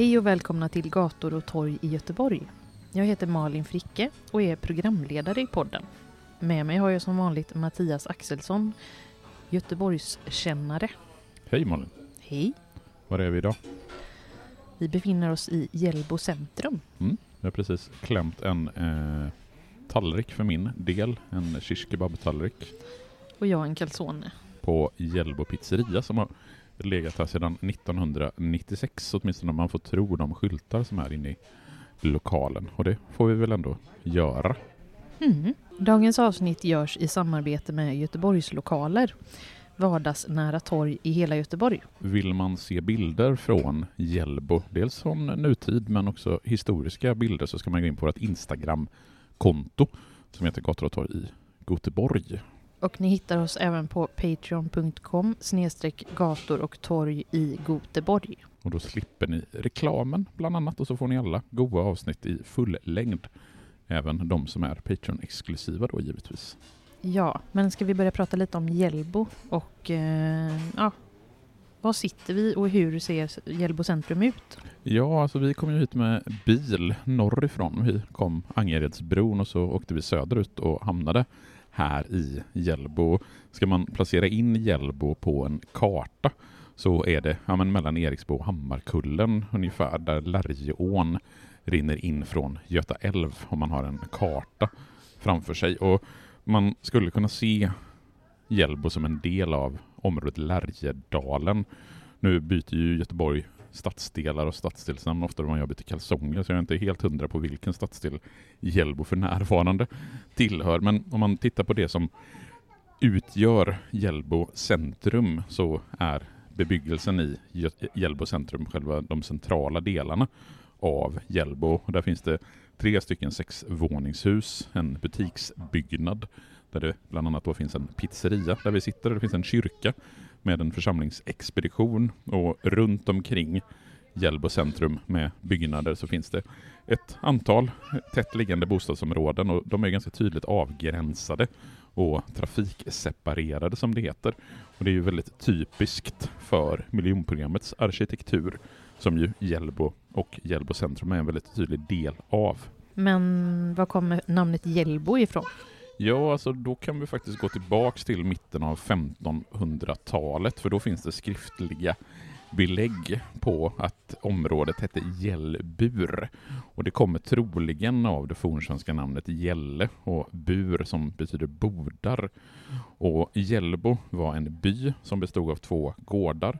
Hej och välkomna till Gator och torg i Göteborg. Jag heter Malin Fricke och är programledare i podden. Med mig har jag som vanligt Mattias Axelsson, Göteborgskännare. Hej Malin! Hej! Var är vi idag? Vi befinner oss i Hjällbo centrum. Mm. Jag har precis klämt en eh, tallrik för min del, en shish kebab-tallrik Och jag en calzone. på Hjällbo pizzeria som har legat här sedan 1996, åtminstone om man får tro de skyltar som är inne i lokalen. Och det får vi väl ändå göra. Mm. Dagens avsnitt görs i samarbete med Göteborgs lokaler. Vardagsnära torg i hela Göteborg. Vill man se bilder från Hjällbo, dels från nutid men också historiska bilder, så ska man gå in på vårt Instagram-konto som heter Gator och torg i Göteborg. Och ni hittar oss även på patreon.com snedstreck gator och torg i Göteborg. Och då slipper ni reklamen bland annat och så får ni alla goda avsnitt i full längd. Även de som är Patreon-exklusiva då givetvis. Ja, men ska vi börja prata lite om Hjällbo och eh, ja, var sitter vi och hur ser Hjällbo centrum ut? Ja, alltså vi kom ju hit med bil norrifrån. Vi kom Angeredsbron och så åkte vi söderut och hamnade här i Hjällbo. Ska man placera in Hjällbo på en karta så är det ja, men mellan Eriksbo och Hammarkullen ungefär där Lärjeån rinner in från Göta älv om man har en karta framför sig. Och man skulle kunna se Hjällbo som en del av området Lärjedalen. Nu byter ju Göteborg stadsdelar och stadsdelsnamn ofta när man gör byter kalsonger, så jag är inte helt hundra på vilken stadsdel Hjällbo för närvarande tillhör. Men om man tittar på det som utgör Hjällbo centrum så är bebyggelsen i Hjällbo centrum själva de centrala delarna av Hjällbo. Där finns det tre stycken sexvåningshus, en butiksbyggnad där det bland annat då finns en pizzeria där vi sitter. Det finns en kyrka med en församlingsexpedition och runt omkring Hjällbo centrum med byggnader så finns det ett antal tätt liggande bostadsområden och de är ganska tydligt avgränsade och trafikseparerade som det heter. Och det är ju väldigt typiskt för miljonprogrammets arkitektur som ju Hjällbo och Hjällbo centrum är en väldigt tydlig del av. Men var kommer namnet Hjällbo ifrån? Ja, alltså då kan vi faktiskt gå tillbaks till mitten av 1500-talet för då finns det skriftliga belägg på att området hette Gällbur. Och det kommer troligen av det fornsvenska namnet Gälle och bur som betyder bodar. Och Gällbo var en by som bestod av två gårdar.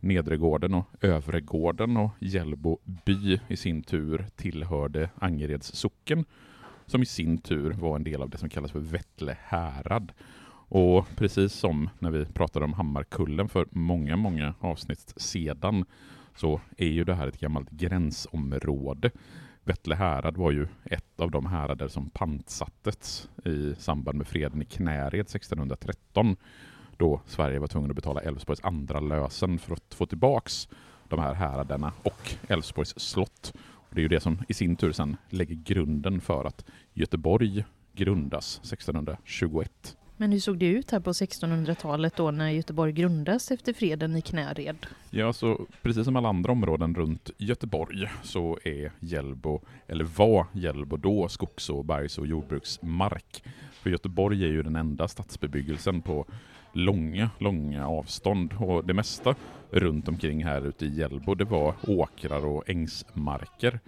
Nedregården och Övregården och Gällbo by i sin tur tillhörde Angereds socken som i sin tur var en del av det som kallas för Vättle härad. Och precis som när vi pratade om Hammarkullen för många, många avsnitt sedan så är ju det här ett gammalt gränsområde. Vättle härad var ju ett av de härader som pantsattes i samband med freden i Knäred 1613 då Sverige var tvungen att betala Älvsborgs andra lösen för att få tillbaks de här häraderna och Älvsborgs slott. Det är ju det som i sin tur sen lägger grunden för att Göteborg grundas 1621. Men hur såg det ut här på 1600-talet då när Göteborg grundas efter freden i Knäred? Ja, så precis som alla andra områden runt Göteborg så är Hjällbo, eller var Hjällbo då, skogs och bergs och jordbruksmark. För Göteborg är ju den enda stadsbebyggelsen på långa, långa avstånd och det mesta runt omkring här ute i Hjällbo det var åkrar och ängsmarker.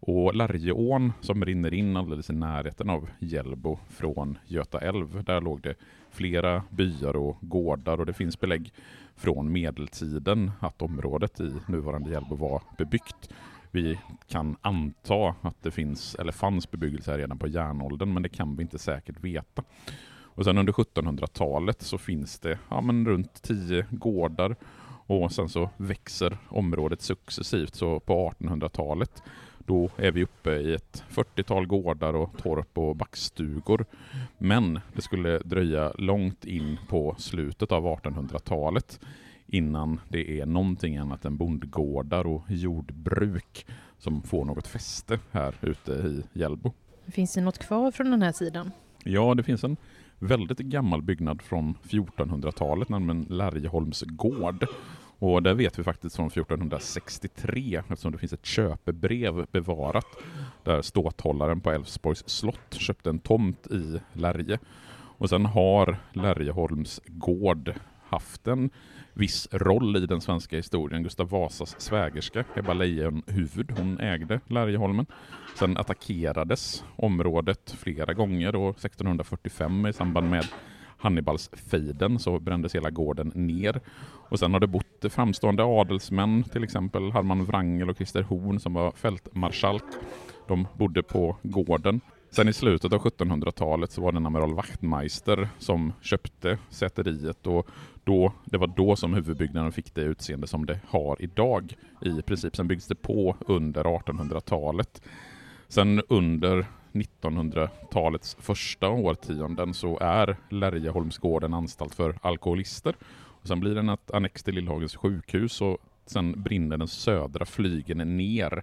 Och Lärjeån som rinner in alldeles i närheten av Hjällbo från Göta älv, där låg det flera byar och gårdar och det finns belägg från medeltiden att området i nuvarande Hjällbo var bebyggt. Vi kan anta att det finns, eller fanns bebyggelse här redan på järnåldern, men det kan vi inte säkert veta. Och sen under 1700-talet så finns det ja, men runt tio gårdar och sen så växer området successivt. Så på 1800-talet då är vi uppe i ett 40-tal gårdar och torp och backstugor. Men det skulle dröja långt in på slutet av 1800-talet innan det är någonting annat än bondgårdar och jordbruk som får något fäste här ute i Hjällbo. Finns det något kvar från den här tiden? Ja, det finns en väldigt gammal byggnad från 1400-talet, nämligen Lärjeholms gård. Och det vet vi faktiskt från 1463 eftersom det finns ett köpebrev bevarat där ståthållaren på Älvsborgs slott köpte en tomt i Lärje. Och sen har Lärjeholms gård haft en viss roll i den svenska historien. Gustav Vasas svägerska, Ebba Leijonhufvud, hon ägde Lärjeholmen. Sen attackerades området flera gånger och 1645 i samband med Hannibalsfejden så brändes hela gården ner. Och sen har det bott framstående adelsmän, till exempel Harman Wrangel och Christer Horn som var fältmarskalk. De bodde på gården. Sen i slutet av 1700-talet så var det en amiral Wachtmeister som köpte säteriet och då, det var då som huvudbyggnaden fick det utseende som det har idag i princip. Sen byggs det på under 1800-talet. Sen under 1900-talets första årtionden så är Lärjeholmsgården anstalt för alkoholister. Och sen blir den ett annex till Lillhagens sjukhus och sen brinner den södra flygeln ner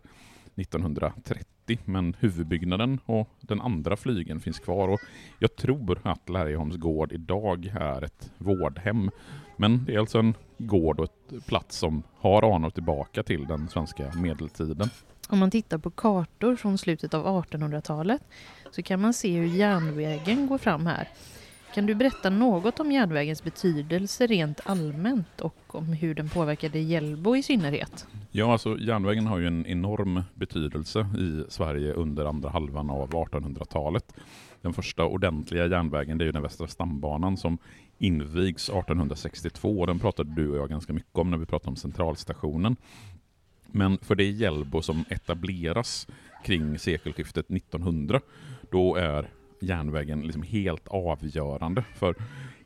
1930 men huvudbyggnaden och den andra flygen finns kvar och jag tror att Lärjeholms gård idag är ett vårdhem. Men det är alltså en gård och ett plats som har anor tillbaka till den svenska medeltiden. Om man tittar på kartor från slutet av 1800-talet så kan man se hur järnvägen går fram här. Kan du berätta något om järnvägens betydelse rent allmänt och om hur den påverkade Hjällbo i synnerhet? Ja, alltså järnvägen har ju en enorm betydelse i Sverige under andra halvan av 1800-talet. Den första ordentliga järnvägen det är ju den västra stambanan som invigs 1862. Den pratade du och jag ganska mycket om när vi pratade om centralstationen. Men för det Hjällbo som etableras kring sekelskiftet 1900, då är järnvägen liksom helt avgörande. För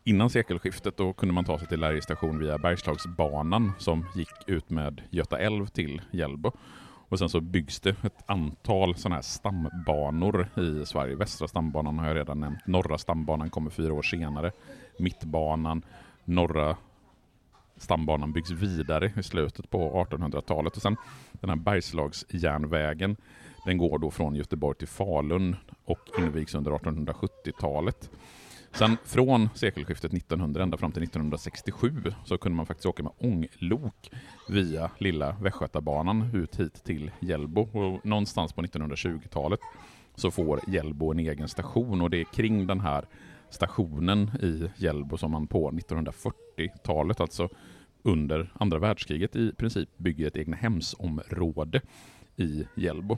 innan sekelskiftet då kunde man ta sig till Lärje station via Bergslagsbanan som gick ut med Göta älv till Hjällbo. Och sen så byggs det ett antal sådana här stambanor i Sverige. Västra stambanan har jag redan nämnt. Norra stambanan kommer fyra år senare. Mittbanan, norra stambanan byggs vidare i slutet på 1800-talet. Och sen den här Bergslagsjärnvägen, den går då från Göteborg till Falun och invigs under 1870-talet. Sen från sekelskiftet 1900 ända fram till 1967 så kunde man faktiskt åka med ånglok via lilla Västgötabanan ut hit till Hjällbo. Och någonstans på 1920-talet så får Hjällbo en egen station och det är kring den här stationen i Hjällbo som man på 1940-talet, alltså under andra världskriget, i princip bygger ett egna hemsområde i Hjällbo.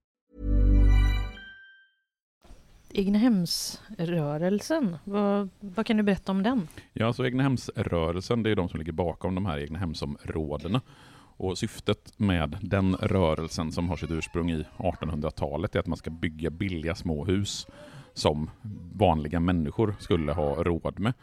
Egnahemsrörelsen, vad, vad kan du berätta om den? Ja, så egnahemsrörelsen, det är de som ligger bakom de här egnahemsområdena. Och syftet med den rörelsen som har sitt ursprung i 1800-talet är att man ska bygga billiga små hus som vanliga människor skulle ha råd med.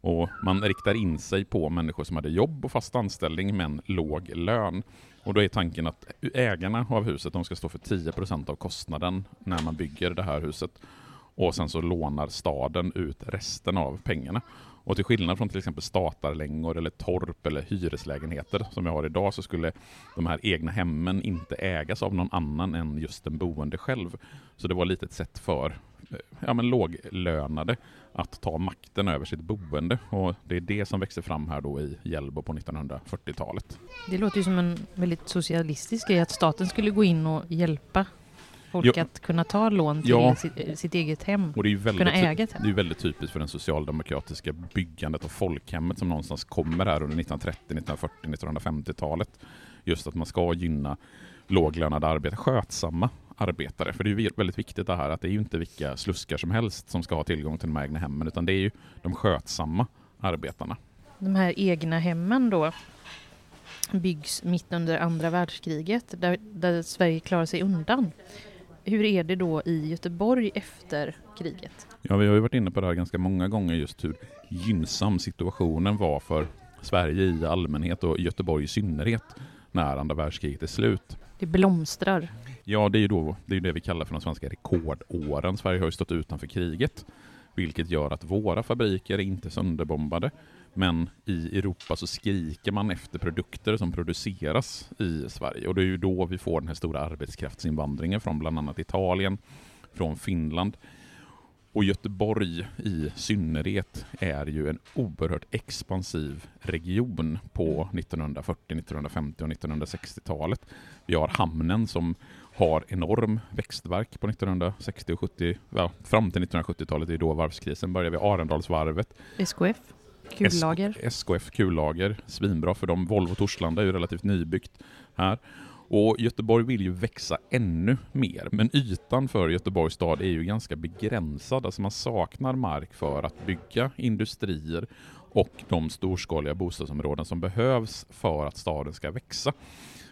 Och man riktar in sig på människor som hade jobb och fast anställning men låg lön. Och då är tanken att ägarna av huset de ska stå för 10% av kostnaden när man bygger det här huset. Och sen så lånar staden ut resten av pengarna. Och till skillnad från till exempel statarlängor eller torp eller hyreslägenheter som vi har idag så skulle de här egna hemmen inte ägas av någon annan än just den boende själv. Så det var lite ett sätt för eh, ja, men låglönade att ta makten över sitt boende. Och det är det som växer fram här då i Hjällbo på 1940-talet. Det låter ju som en väldigt socialistisk grej att staten skulle gå in och hjälpa folk jo. att kunna ta lån till ja. sitt, sitt, eget hem. Och det är ju väldigt, kunna äga ett hem. Det är väldigt typiskt för den socialdemokratiska byggandet av folkhemmet som någonstans kommer här under 1930, 1940, 1950-talet. Just att man ska gynna låglönade arbetare, skötsamma arbetare. För det är ju väldigt viktigt det här att det är ju inte vilka sluskar som helst som ska ha tillgång till de här egna hemmen, utan det är ju de skötsamma arbetarna. De här egna hemmen då byggs mitt under andra världskriget, där, där Sverige klarar sig undan. Hur är det då i Göteborg efter kriget? Ja, vi har ju varit inne på det här ganska många gånger, just hur gynnsam situationen var för Sverige i allmänhet och Göteborg i synnerhet när andra världskriget är slut. Det blomstrar. Ja, det är ju då, det, är det vi kallar för de svenska rekordåren. Sverige har ju stått utanför kriget, vilket gör att våra fabriker är inte sönderbombade. Men i Europa så skriker man efter produkter som produceras i Sverige och det är ju då vi får den här stora arbetskraftsinvandringen från bland annat Italien, från Finland. Och Göteborg i synnerhet är ju en oerhört expansiv region på 1940, 1950 och 1960-talet. Vi har hamnen som har enorm växtverk på 1960 och 70, ja, fram till 1970-talet, det är då varvskrisen börjar. Vi har Arendalsvarvet. SKF? Kullager? SKF kullager, svinbra för dem. Volvo Torslanda är ju relativt nybyggt här. Och Göteborg vill ju växa ännu mer, men ytan för Göteborgs stad är ju ganska begränsad. Alltså man saknar mark för att bygga industrier och de storskaliga bostadsområden som behövs för att staden ska växa.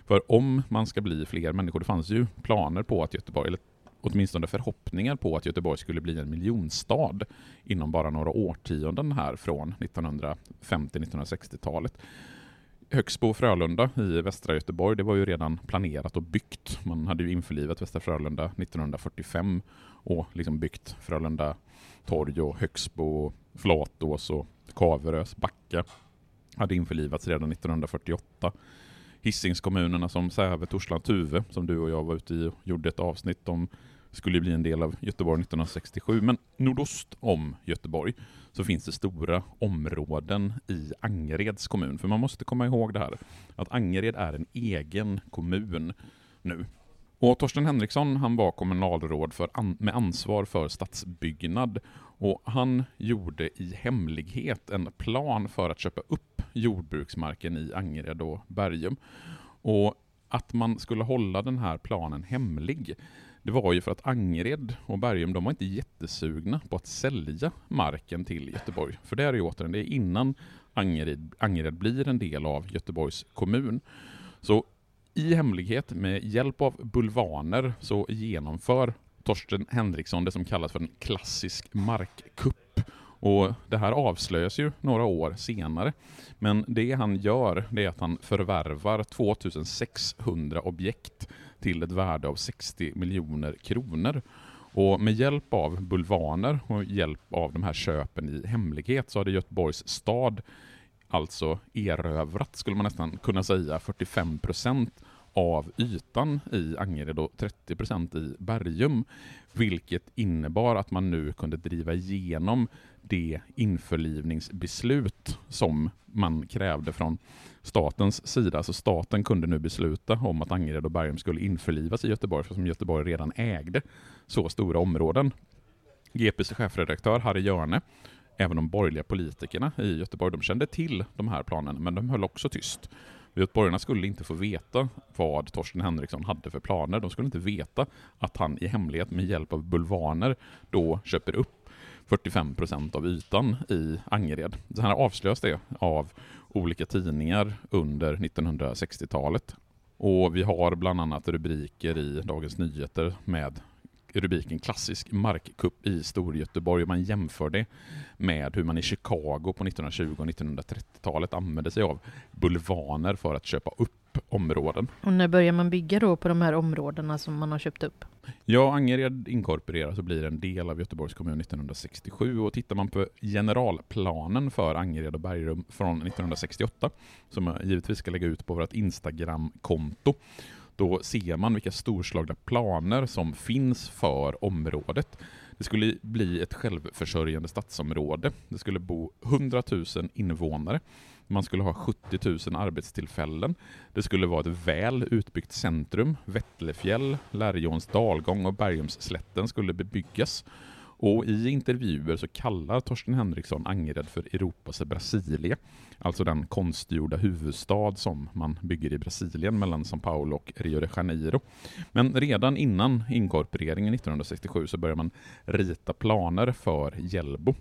För om man ska bli fler människor, det fanns ju planer på att Göteborg, eller åtminstone förhoppningar på att Göteborg skulle bli en miljonstad inom bara några årtionden här från 1950-1960-talet. Högsbo och Frölunda i västra Göteborg, det var ju redan planerat och byggt. Man hade ju införlivat Västra Frölunda 1945 och liksom byggt Frölunda torg och Högsbo, Flatås och Kaverös, backe. hade införlivats redan 1948. Hisingskommunerna som Säve, Torsland, Tuve, som du och jag var ute i och gjorde ett avsnitt om, skulle bli en del av Göteborg 1967. Men nordost om Göteborg så finns det stora områden i Angereds kommun. För man måste komma ihåg det här, att Angered är en egen kommun nu. Och Torsten Henriksson han var kommunalråd för an med ansvar för stadsbyggnad och han gjorde i hemlighet en plan för att köpa upp jordbruksmarken i Angered och Bergum. Och att man skulle hålla den här planen hemlig, det var ju för att Angered och Bergum, de var inte jättesugna på att sälja marken till Göteborg. För det är ju återigen, det är innan Angered, Angered blir en del av Göteborgs kommun. Så i hemlighet, med hjälp av bulvaner, så genomför Torsten Henriksson det som kallas för en klassisk markkupp. Och det här avslöjas ju några år senare. Men det han gör, det är att han förvärvar 2600 objekt till ett värde av 60 miljoner kronor. Och med hjälp av bulvaner och hjälp av de här köpen i hemlighet så hade Göteborgs stad alltså erövrat, skulle man nästan kunna säga, 45 procent av ytan i Angered och 30 procent i Bergum, vilket innebar att man nu kunde driva igenom det införlivningsbeslut som man krävde från statens sida. Så staten kunde nu besluta om att Angered och Bergum skulle införlivas i Göteborg, för som Göteborg redan ägde så stora områden. GPs chefredaktör Harry Jörne, även de borgerliga politikerna i Göteborg, de kände till de här planerna, men de höll också tyst. Göteborgarna skulle inte få veta vad Torsten Henriksson hade för planer. De skulle inte veta att han i hemlighet med hjälp av bulvaner då köper upp 45 procent av ytan i Angered. Så här avslöjas det av olika tidningar under 1960-talet. Och vi har bland annat rubriker i Dagens Nyheter med rubriken klassisk markkupp i Storgöteborg och man jämför det med hur man i Chicago på 1920 och 1930-talet använde sig av bulvaner för att köpa upp områden. Och när börjar man bygga då på de här områdena som man har köpt upp? Ja, Angered inkorporeras och blir en del av Göteborgs kommun 1967 och tittar man på generalplanen för Angered och Bergrum från 1968 som jag givetvis ska lägga ut på vårt Instagram-konto då ser man vilka storslagna planer som finns för området. Det skulle bli ett självförsörjande stadsområde. Det skulle bo 100 000 invånare. Man skulle ha 70 000 arbetstillfällen. Det skulle vara ett väl utbyggt centrum. Vättlefjäll, Lärjons dalgång och Bergumsslätten skulle bebyggas. Och i intervjuer så kallar Torsten Henriksson Angered för Europas Brasilia, alltså den konstgjorda huvudstad som man bygger i Brasilien mellan São Paulo och Rio de Janeiro. Men redan innan inkorporeringen 1967 så börjar man rita planer för Hjällbo.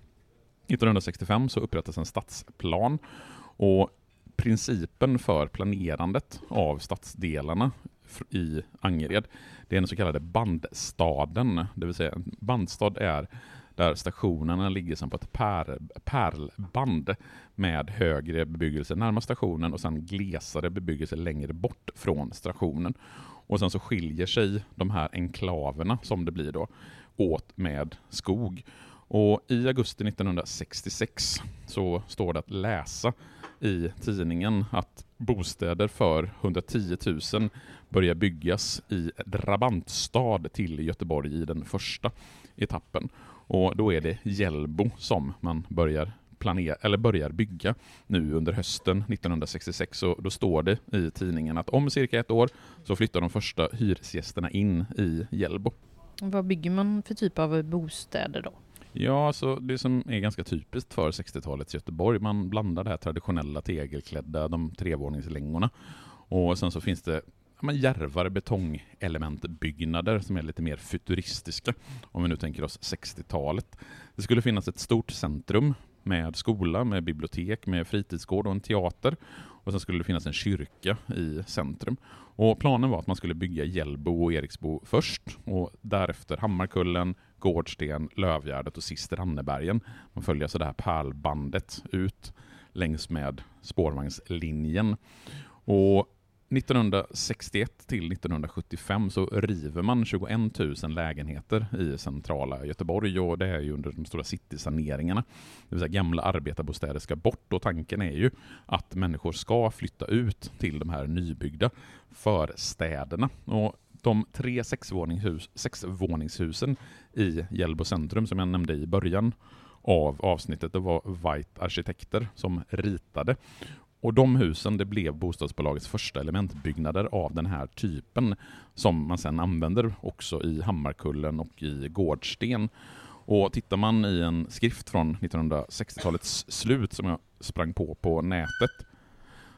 1965 så upprättas en stadsplan och principen för planerandet av stadsdelarna i Angered. Det är den så kallade bandstaden, det vill säga en bandstad är där stationerna ligger som på ett pär, pärlband med högre bebyggelse närmast stationen och sen glesare bebyggelse längre bort från stationen. Och sen så skiljer sig de här enklaverna, som det blir då, åt med skog. Och i augusti 1966 så står det att läsa i tidningen att bostäder för 110 000 börjar byggas i Drabantstad till Göteborg i den första etappen. Och då är det Hjällbo som man börjar planera, eller börjar bygga nu under hösten 1966. Och då står det i tidningen att om cirka ett år så flyttar de första hyresgästerna in i Hjällbo. Vad bygger man för typ av bostäder då? Ja, alltså det som är ganska typiskt för 60-talets Göteborg, man blandar det här traditionella tegelklädda, de trevåningslängorna. Och sen så finns det men, järvare betongelementbyggnader som är lite mer futuristiska, om vi nu tänker oss 60-talet. Det skulle finnas ett stort centrum med skola, med bibliotek, med fritidsgård och en teater. Och sen skulle det finnas en kyrka i centrum. Och planen var att man skulle bygga Hjällbo och Eriksbo först och därefter Hammarkullen, Gårdsten, Lövgärdet och sist Rannebergen. Man följer så det här pärlbandet ut längs med spårvagnslinjen. Och 1961 till 1975 så river man 21 000 lägenheter i centrala Göteborg och det är ju under de stora citysaneringarna. Det vill säga gamla arbetarbostäder ska bort och tanken är ju att människor ska flytta ut till de här nybyggda förstäderna. Och de tre sexvåningshus, sexvåningshusen i Hjällbo centrum som jag nämnde i början av avsnittet, det var White Arkitekter som ritade. Och de husen det blev bostadsbolagets första elementbyggnader av den här typen som man sedan använder också i Hammarkullen och i Gårdsten. Och tittar man i en skrift från 1960-talets slut som jag sprang på på nätet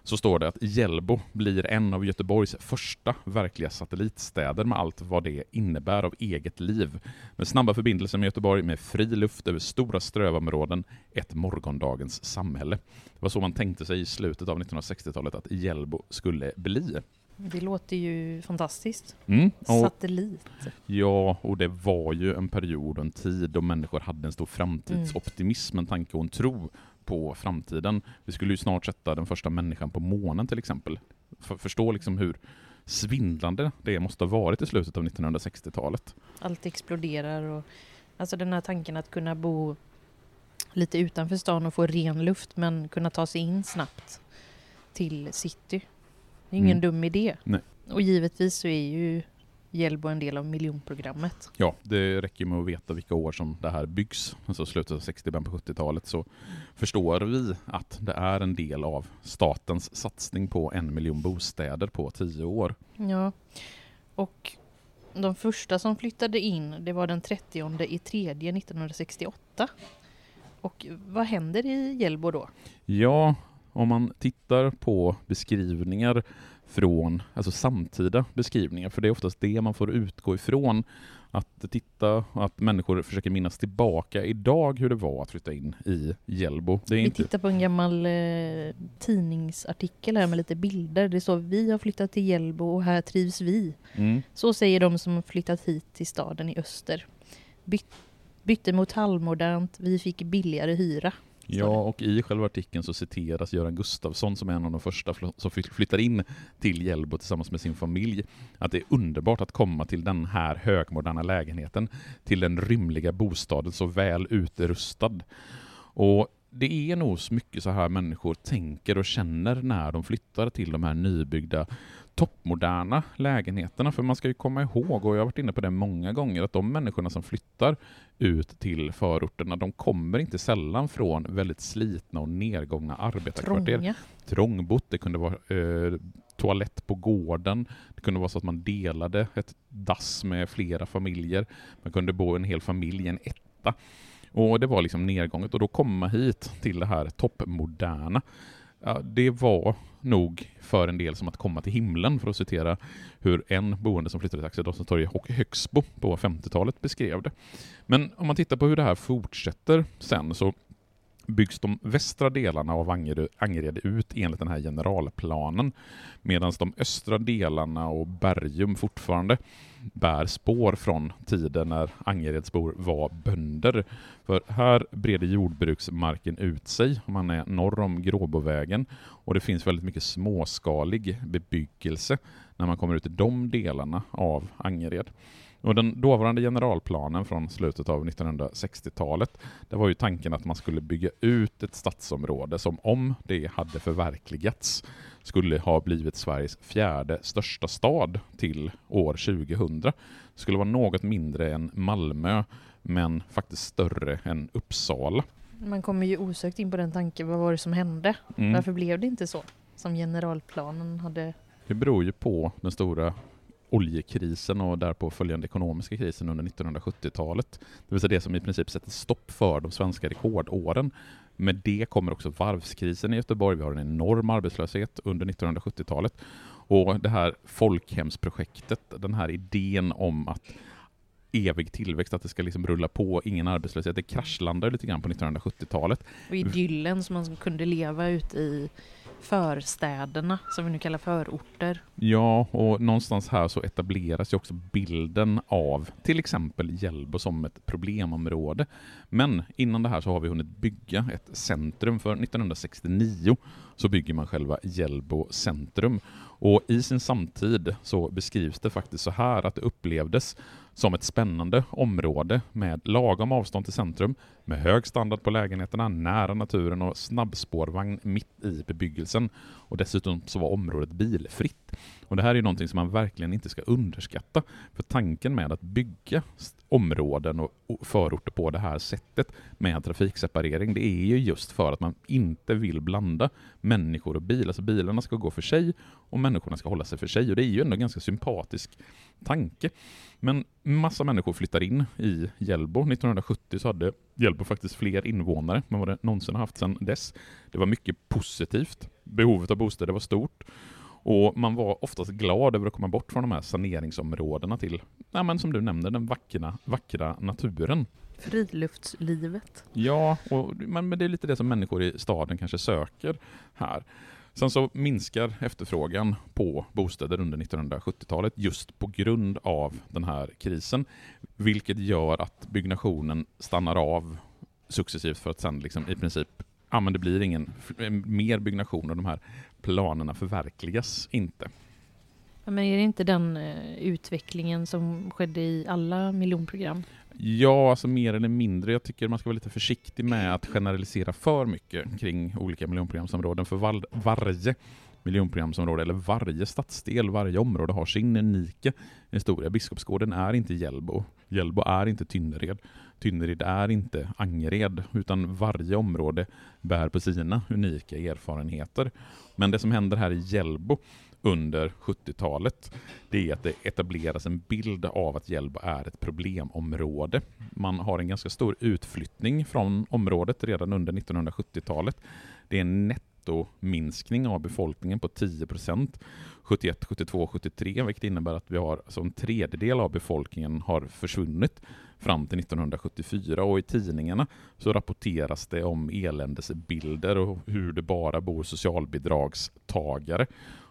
så står det att Hjällbo blir en av Göteborgs första verkliga satellitstäder med allt vad det innebär av eget liv. Med snabba förbindelser med Göteborg, med fri luft över stora strövområden, ett morgondagens samhälle. Det var så man tänkte sig i slutet av 1960-talet att Hjällbo skulle bli. Det låter ju fantastiskt. Mm, och, Satellit. Ja, och det var ju en period och en tid då människor hade en stor framtidsoptimism, en tanke och en tro på framtiden. Vi skulle ju snart sätta den första människan på månen till exempel. För, förstå liksom hur svindlande det måste ha varit i slutet av 1960-talet. Allt exploderar och alltså den här tanken att kunna bo lite utanför stan och få ren luft men kunna ta sig in snabbt till city. Det är ingen Mm. dum idé. Nej. Och givetvis så är ju Hjällbo en del av miljonprogrammet. Ja, det räcker med att veta vilka år som det här byggs, alltså slutet av 60 början på 70-talet, så förstår vi att det är en del av statens satsning på en miljon bostäder på tio år. Ja, och de första som flyttade in det var den 30 i tredje 1968. Och vad händer i Hjällbo då? Ja, om man tittar på beskrivningar från alltså samtida beskrivningar, för det är oftast det man får utgå ifrån. Att titta, att människor försöker minnas tillbaka idag hur det var att flytta in i Hjällbo. Det är Vi inte... tittar på en gammal eh, tidningsartikel här med lite bilder. Det står vi har flyttat till Hjällbo och här trivs vi. Mm. Så säger de som flyttat hit till staden i öster. Byt, bytte mot halvmodernt, vi fick billigare hyra. Ja, och i själva artikeln så citeras Göran Gustafsson som är en av de första som flyttar in till Hjällbo tillsammans med sin familj. Att det är underbart att komma till den här högmoderna lägenheten, till den rymliga bostaden så väl utrustad. Och det är nog så mycket så här människor tänker och känner när de flyttar till de här nybyggda toppmoderna lägenheterna. För man ska ju komma ihåg, och jag har varit inne på det många gånger, att de människorna som flyttar ut till förorterna, de kommer inte sällan från väldigt slitna och nedgångna arbetarkvarter. Trånga. Trångbott, det kunde vara eh, toalett på gården, det kunde vara så att man delade ett dass med flera familjer, man kunde bo en hel familj i en etta. Och det var liksom nedgånget och då komma hit till det här toppmoderna. Ja, det var nog för en del som att komma till himlen för att citera hur en boende som flyttade till Axeldalstorg och Högsbo på 50-talet beskrev det. Men om man tittar på hur det här fortsätter sen så byggs de västra delarna av Angered, Angered ut enligt den här generalplanen medan de östra delarna och Bergum fortfarande bär spår från tiden när Angeredsbor var bönder. För här breder jordbruksmarken ut sig man är norr om Gråbovägen och det finns väldigt mycket småskalig bebyggelse när man kommer ut i de delarna av Angered. Och den dåvarande generalplanen från slutet av 1960-talet, det var ju tanken att man skulle bygga ut ett stadsområde som om det hade förverkligats skulle ha blivit Sveriges fjärde största stad till år 2000. Det skulle vara något mindre än Malmö, men faktiskt större än Uppsala. Man kommer ju osökt in på den tanken, vad var det som hände? Mm. Varför blev det inte så? Som generalplanen hade... Det beror ju på den stora oljekrisen och därpå följande ekonomiska krisen under 1970-talet. Det vill säga det som i princip sätter stopp för de svenska rekordåren. Med det kommer också varvskrisen i Göteborg. Vi har en enorm arbetslöshet under 1970-talet. Och det här folkhemsprojektet, den här idén om att evig tillväxt, att det ska liksom rulla på, ingen arbetslöshet, det kraschlandar lite grann på 1970-talet. Och idyllen som man kunde leva ute i förstäderna, som vi nu kallar förorter. Ja, och någonstans här så etableras ju också bilden av till exempel Hjällbo som ett problemområde. Men innan det här så har vi hunnit bygga ett centrum. För 1969 så bygger man själva Hjällbo centrum. Och i sin samtid så beskrivs det faktiskt så här att det upplevdes som ett spännande område med lagom avstånd till centrum, med hög standard på lägenheterna, nära naturen och snabbspårvagn mitt i bebyggelsen. Och dessutom så var området bilfritt. Och det här är ju någonting som man verkligen inte ska underskatta. För tanken med att bygga områden och förorter på det här sättet med trafikseparering, det är ju just för att man inte vill blanda människor och bilar. Alltså bilarna ska gå för sig och människorna ska hålla sig för sig. Och det är ju ändå en ganska sympatisk tanke. Men massa människor flyttar in i Hjällbo. 1970 så hade Hjällbo faktiskt fler invånare än vad det någonsin har haft sedan dess. Det var mycket positivt. Behovet av bostäder var stort. Och man var oftast glad över att komma bort från de här saneringsområdena till, ja, men som du nämnde, den vackra, vackra naturen. Friluftslivet. Ja, och, men, men det är lite det som människor i staden kanske söker här. Sen så minskar efterfrågan på bostäder under 1970-talet just på grund av den här krisen, vilket gör att byggnationen stannar av successivt för att sen liksom i princip, ja men det blir ingen mer byggnation och de här planerna förverkligas inte. Ja, Men är det inte den eh, utvecklingen som skedde i alla miljonprogram? Ja, alltså mer eller mindre. Jag tycker man ska vara lite försiktig med att generalisera för mycket kring olika miljonprogramsområden. För val- varje miljonprogramsområde, eller varje stadsdel, varje område har sin unika historia. Biskopsgården är inte Hjällbo. Hjällbo är inte Tynnered. Tynnered är inte Angered, utan varje område bär på sina unika erfarenheter. Men det som händer här i Hjällbo under 70-talet, det är att det etableras en bild av att Hjällbo är ett problemområde. Man har en ganska stor utflyttning från området redan under 1970-talet. Det är en nettominskning av befolkningen på 10 procent 71, 72, 73, vilket innebär att vi har alltså en tredjedel av befolkningen har försvunnit fram till 1974 och i tidningarna så rapporteras det om eländesbilder och hur det bara bor socialbidragstagare.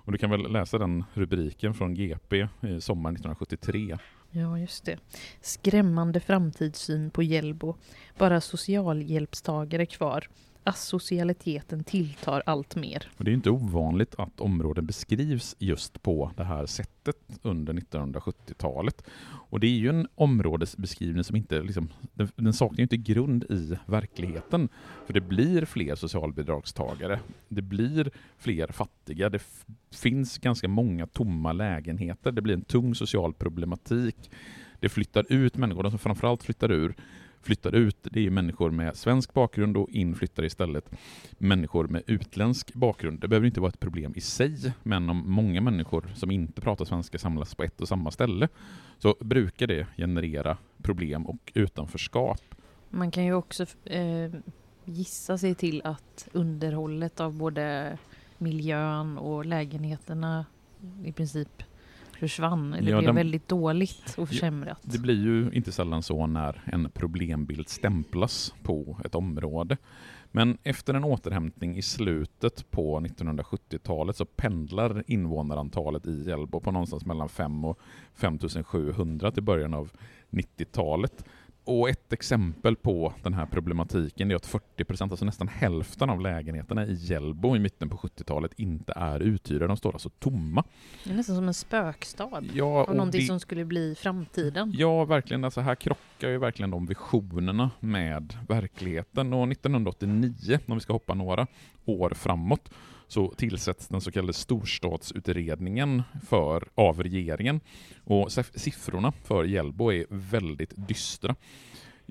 Och du kan väl läsa den rubriken från GP i sommaren 1973. Ja, just det. Skrämmande framtidssyn på Hjällbo. Bara socialhjälpstagare kvar. Asocialiteten tilltar allt mer. Och det är inte ovanligt att områden beskrivs just på det här sättet under 1970-talet. Och det är ju en områdesbeskrivning som inte, liksom, den, den saknar inte grund i verkligheten. För det blir fler socialbidragstagare, det blir fler fattiga, det finns ganska många tomma lägenheter, det blir en tung social problematik. Det flyttar ut människor, de som framförallt flyttar ur flyttar ut, det är människor med svensk bakgrund och inflyttar istället människor med utländsk bakgrund. Det behöver inte vara ett problem i sig, men om många människor som inte pratar svenska samlas på ett och samma ställe så brukar det generera problem och utanförskap. Man kan ju också eh, gissa sig till att underhållet av både miljön och lägenheterna i princip försvann eller ja, blev de, väldigt dåligt och försämrat. Det blir ju inte sällan så när en problembild stämplas på ett område. Men efter en återhämtning i slutet på 1970-talet så pendlar invånarantalet i Hjällbo på någonstans mellan 5 och 5700 till början av 90-talet. Och ett exempel på den här problematiken är att 40 procent, alltså nästan hälften av lägenheterna i Hjällbo i mitten på 70-talet inte är uthyrda. De står alltså tomma. Det är nästan som en spökstad ja, av någonting det, som skulle bli framtiden. Ja, verkligen. Alltså här krockar ju verkligen de visionerna med verkligheten. Och 1989, om vi ska hoppa några år framåt, så tillsätts den så kallade storstadsutredningen för, av regeringen. Och siffrorna för Hjällbo är väldigt dystra.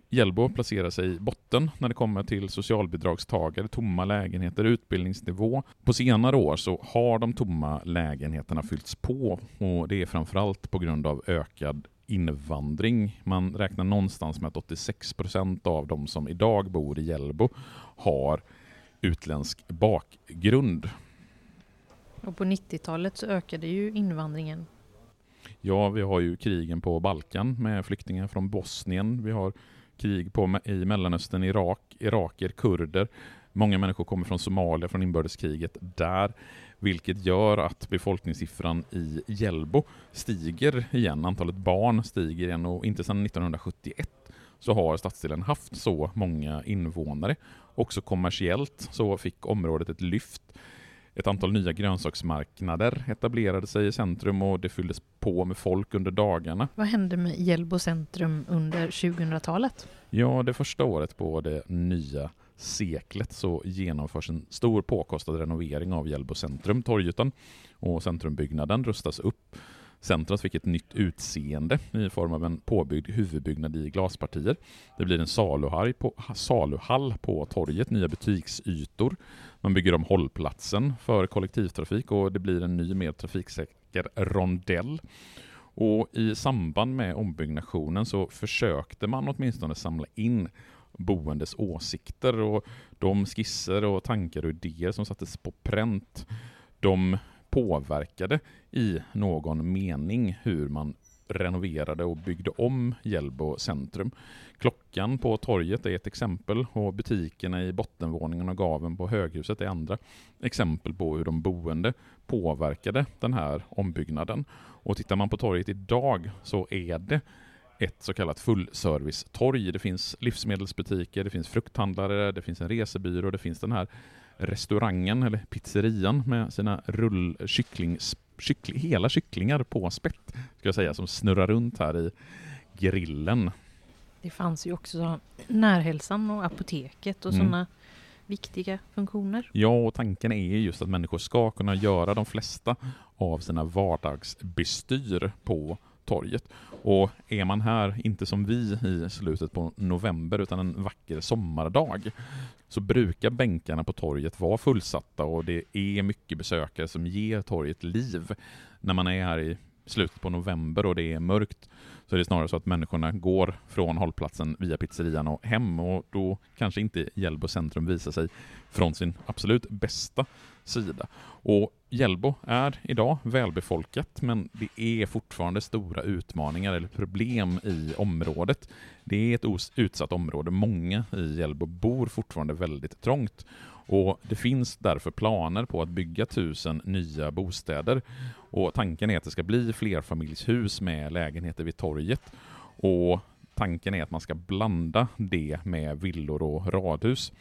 Hjällbo placerar sig i botten när det kommer till socialbidragstagare, tomma lägenheter, utbildningsnivå. På senare år så har de tomma lägenheterna fyllts på och det är framförallt på grund av ökad invandring. Man räknar någonstans med att 86 procent av de som idag bor i Hjällbo har utländsk bakgrund. Och på 90-talet så ökade ju invandringen. Ja, vi har ju krigen på Balkan med flyktingar från Bosnien. Vi har krig på, i Mellanöstern, Irak, iraker, kurder. Många människor kommer från Somalia, från inbördeskriget där, vilket gör att befolkningssiffran i Hjällbo stiger igen. Antalet barn stiger igen och inte sedan 1971 så har stadsdelen haft så många invånare. Också kommersiellt så fick området ett lyft. Ett antal nya grönsaksmarknader etablerade sig i centrum och det fylldes på med folk under dagarna. Vad hände med Hjällbo centrum under 2000-talet? Ja, det första året på det nya seklet så genomförs en stor påkostad renovering av Hjällbo centrum, Torgytan, och centrumbyggnaden rustas upp Centrat fick ett nytt utseende i form av en påbyggd huvudbyggnad i glaspartier. Det blir en saluhall på, saluhall på torget, nya butiksytor. Man bygger om hållplatsen för kollektivtrafik och det blir en ny mer trafiksäker rondell. Och I samband med ombyggnationen så försökte man åtminstone samla in boendes åsikter och de skisser och tankar och idéer som sattes på pränt de påverkade i någon mening hur man renoverade och byggde om Hjällbo centrum. Klockan på torget är ett exempel och butikerna i bottenvåningen och gaven på höghuset är andra exempel på hur de boende påverkade den här ombyggnaden. Och tittar man på torget idag så är det ett så kallat fullservicetorg. Det finns livsmedelsbutiker, det finns frukthandlare, det finns en resebyrå, det finns den här restaurangen eller pizzerian med sina rull kyckling, kyckling, hela kycklingar på spett ska jag säga, som snurrar runt här i grillen. Det fanns ju också närhälsan och apoteket och mm. sådana viktiga funktioner. Ja, och tanken är just att människor ska kunna göra de flesta av sina vardagsbestyr på torget. Och är man här, inte som vi i slutet på november, utan en vacker sommardag, så brukar bänkarna på torget vara fullsatta och det är mycket besökare som ger torget liv. När man är här i slutet på november och det är mörkt så är det snarare så att människorna går från hållplatsen via pizzerian och hem och då kanske inte Hjällbo centrum visar sig från sin absolut bästa sida. Och Hjällbo är idag välbefolkat men det är fortfarande stora utmaningar eller problem i området. Det är ett utsatt område. Många i Hjällbo bor fortfarande väldigt trångt och Det finns därför planer på att bygga tusen nya bostäder. Och Tanken är att det ska bli flerfamiljshus med lägenheter vid torget. Och Tanken är att man ska blanda det med villor och radhus.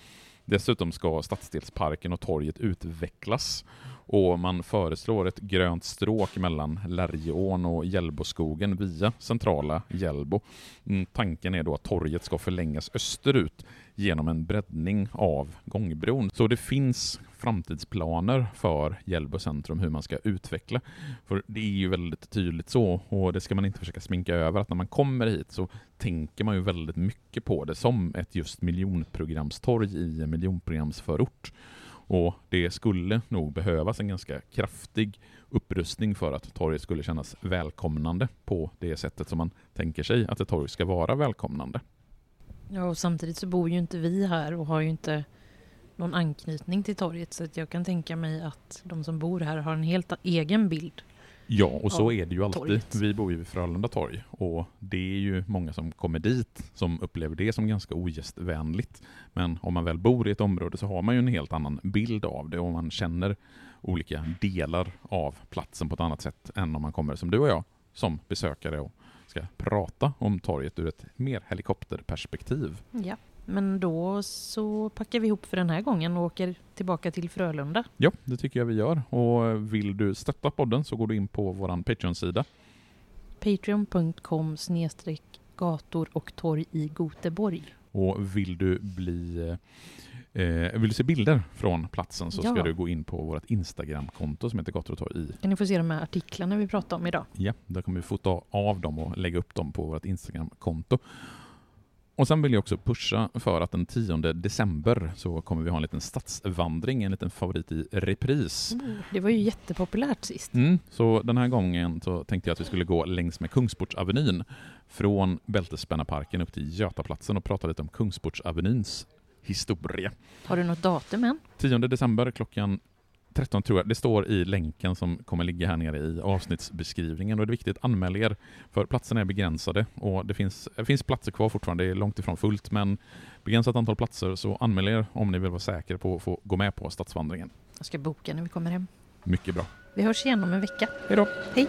Dessutom ska stadsdelsparken och torget utvecklas och man föreslår ett grönt stråk mellan Lärjeån och Hjällboskogen via centrala Hjällbo. Mm, tanken är då att torget ska förlängas österut genom en breddning av gångbron. Så det finns framtidsplaner för Hjällbo centrum hur man ska utveckla. För det är ju väldigt tydligt så, och det ska man inte försöka sminka över, att när man kommer hit så tänker man ju väldigt mycket på det som ett just miljonprogramstorg i en miljonprogramsförort. Och det skulle nog behövas en ganska kraftig upprustning för att torget skulle kännas välkomnande på det sättet som man tänker sig att ett torg ska vara välkomnande. Ja, och samtidigt så bor ju inte vi här och har ju inte någon anknytning till torget så att jag kan tänka mig att de som bor här har en helt egen bild Ja, och så är det ju alltid. Torget. Vi bor ju vid Frölunda torg och det är ju många som kommer dit som upplever det som ganska ogästvänligt. Men om man väl bor i ett område så har man ju en helt annan bild av det och man känner olika delar av platsen på ett annat sätt än om man kommer som du och jag som besökare och ska prata om torget ur ett mer helikopterperspektiv. Ja. Men då så packar vi ihop för den här gången och åker tillbaka till Frölunda. Ja, det tycker jag vi gör. Och vill du stötta podden så går du in på vår Patreon-sida. Patreon.com gator och torg i Goteborg. Och vill du bli eh, vill du se bilder från platsen så ja. ska du gå in på vårt Instagram-konto som heter Gator och torg i. Kan ni få se de här artiklarna vi pratade om idag? Ja, där kommer vi fota av dem och lägga upp dem på vårt Instagram-konto. Och sen vill jag också pusha för att den 10 december så kommer vi ha en liten stadsvandring, en liten favorit i repris. Mm, det var ju jättepopulärt sist. Mm, så den här gången så tänkte jag att vi skulle gå längs med Kungsportsavenyn från Bältespännarparken upp till Götaplatsen och prata lite om Kungsportsavenyns historia. Har du något datum än? 10 december klockan 13 tror jag. Det står i länken som kommer ligga här nere i avsnittsbeskrivningen och det är viktigt att anmäla er för platserna är begränsade och det finns, det finns platser kvar fortfarande, det är långt ifrån fullt men begränsat antal platser så anmäl er om ni vill vara säkra på att få gå med på stadsvandringen. Jag ska boka när vi kommer hem. Mycket bra. Vi hörs igen om en vecka. Hej då. Hej.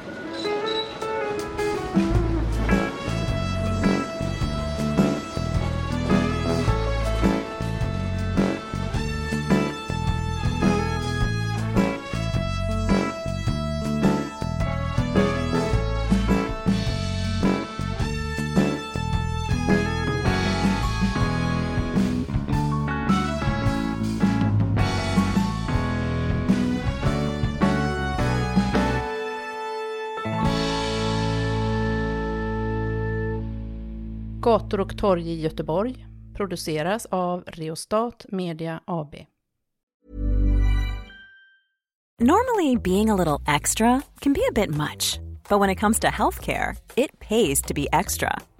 Gator och torg i Göteborg produceras av Reostat Media AB. Normally being a little extra can be a bit much, but when it comes to healthcare, it pays to be extra.